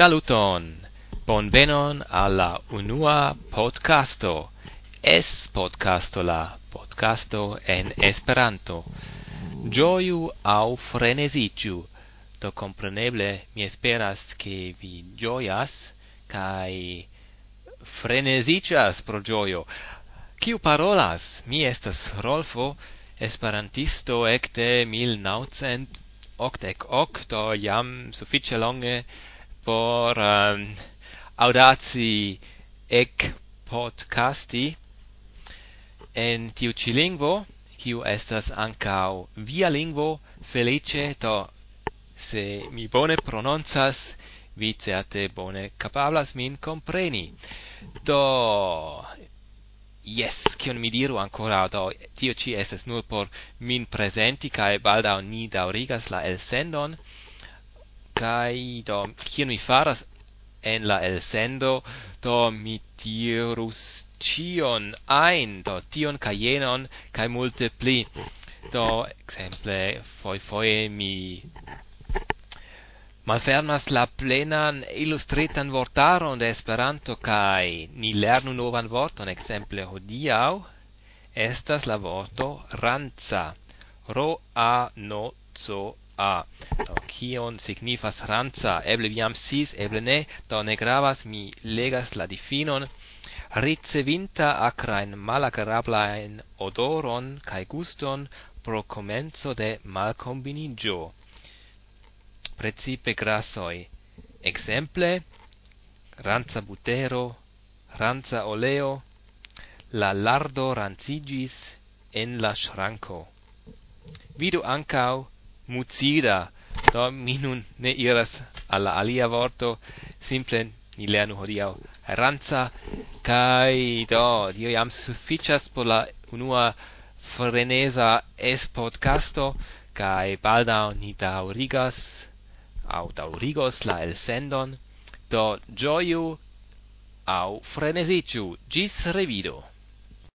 Saluton! Bonvenon alla unua podcasto. Es podcasto la podcasto en Esperanto. Gioiu au frenesigiu. Do compreneble mi esperas che vi gioias cae frenesicias pro gioio. Ciu parolas? Mi estas Rolfo, esperantisto ecte 1900 octec octo jam suffice longe por um, audaci ec podcasti en tiu ci lingvo, kiu estas ancau via lingvo, felice, to se mi bone prononcas, vi certe bone capablas min compreni. Do, yes, kion mi diru ancora, do, tio ci estes nur por min presenti, cae baldau ni daurigas la elsendon, kai do kion mi faras en la elsendo do mi tirus cion ein do tion kajenon kai kaj multe pli. Do exemple foi foi mi malfermas la plenan illustritan vortaron de Esperanto kaj ni lernu novan vorton exemple hodiaŭ estas la vorto ranca. Ro a no co a kion signifas ranca? Eble vi jam sis eble ne. Do ne gravas mi legas la difinon. Ricevinta akrain malagrablain odoron kai guston pro comenzo de malcombinigio precipe grassoi exemple ranza butero ranza oleo. La lardo rancigis en la shranco vidu ancau mucida. Do mi nun ne iras alla alia vorto, simple ni lernu hodiau ranza, kai do dio jam sufficias por la unua frenesa es podcasto kai baldau ni daurigas, au daurigos la elsendon. Do joyu au freneziĝu gis revido.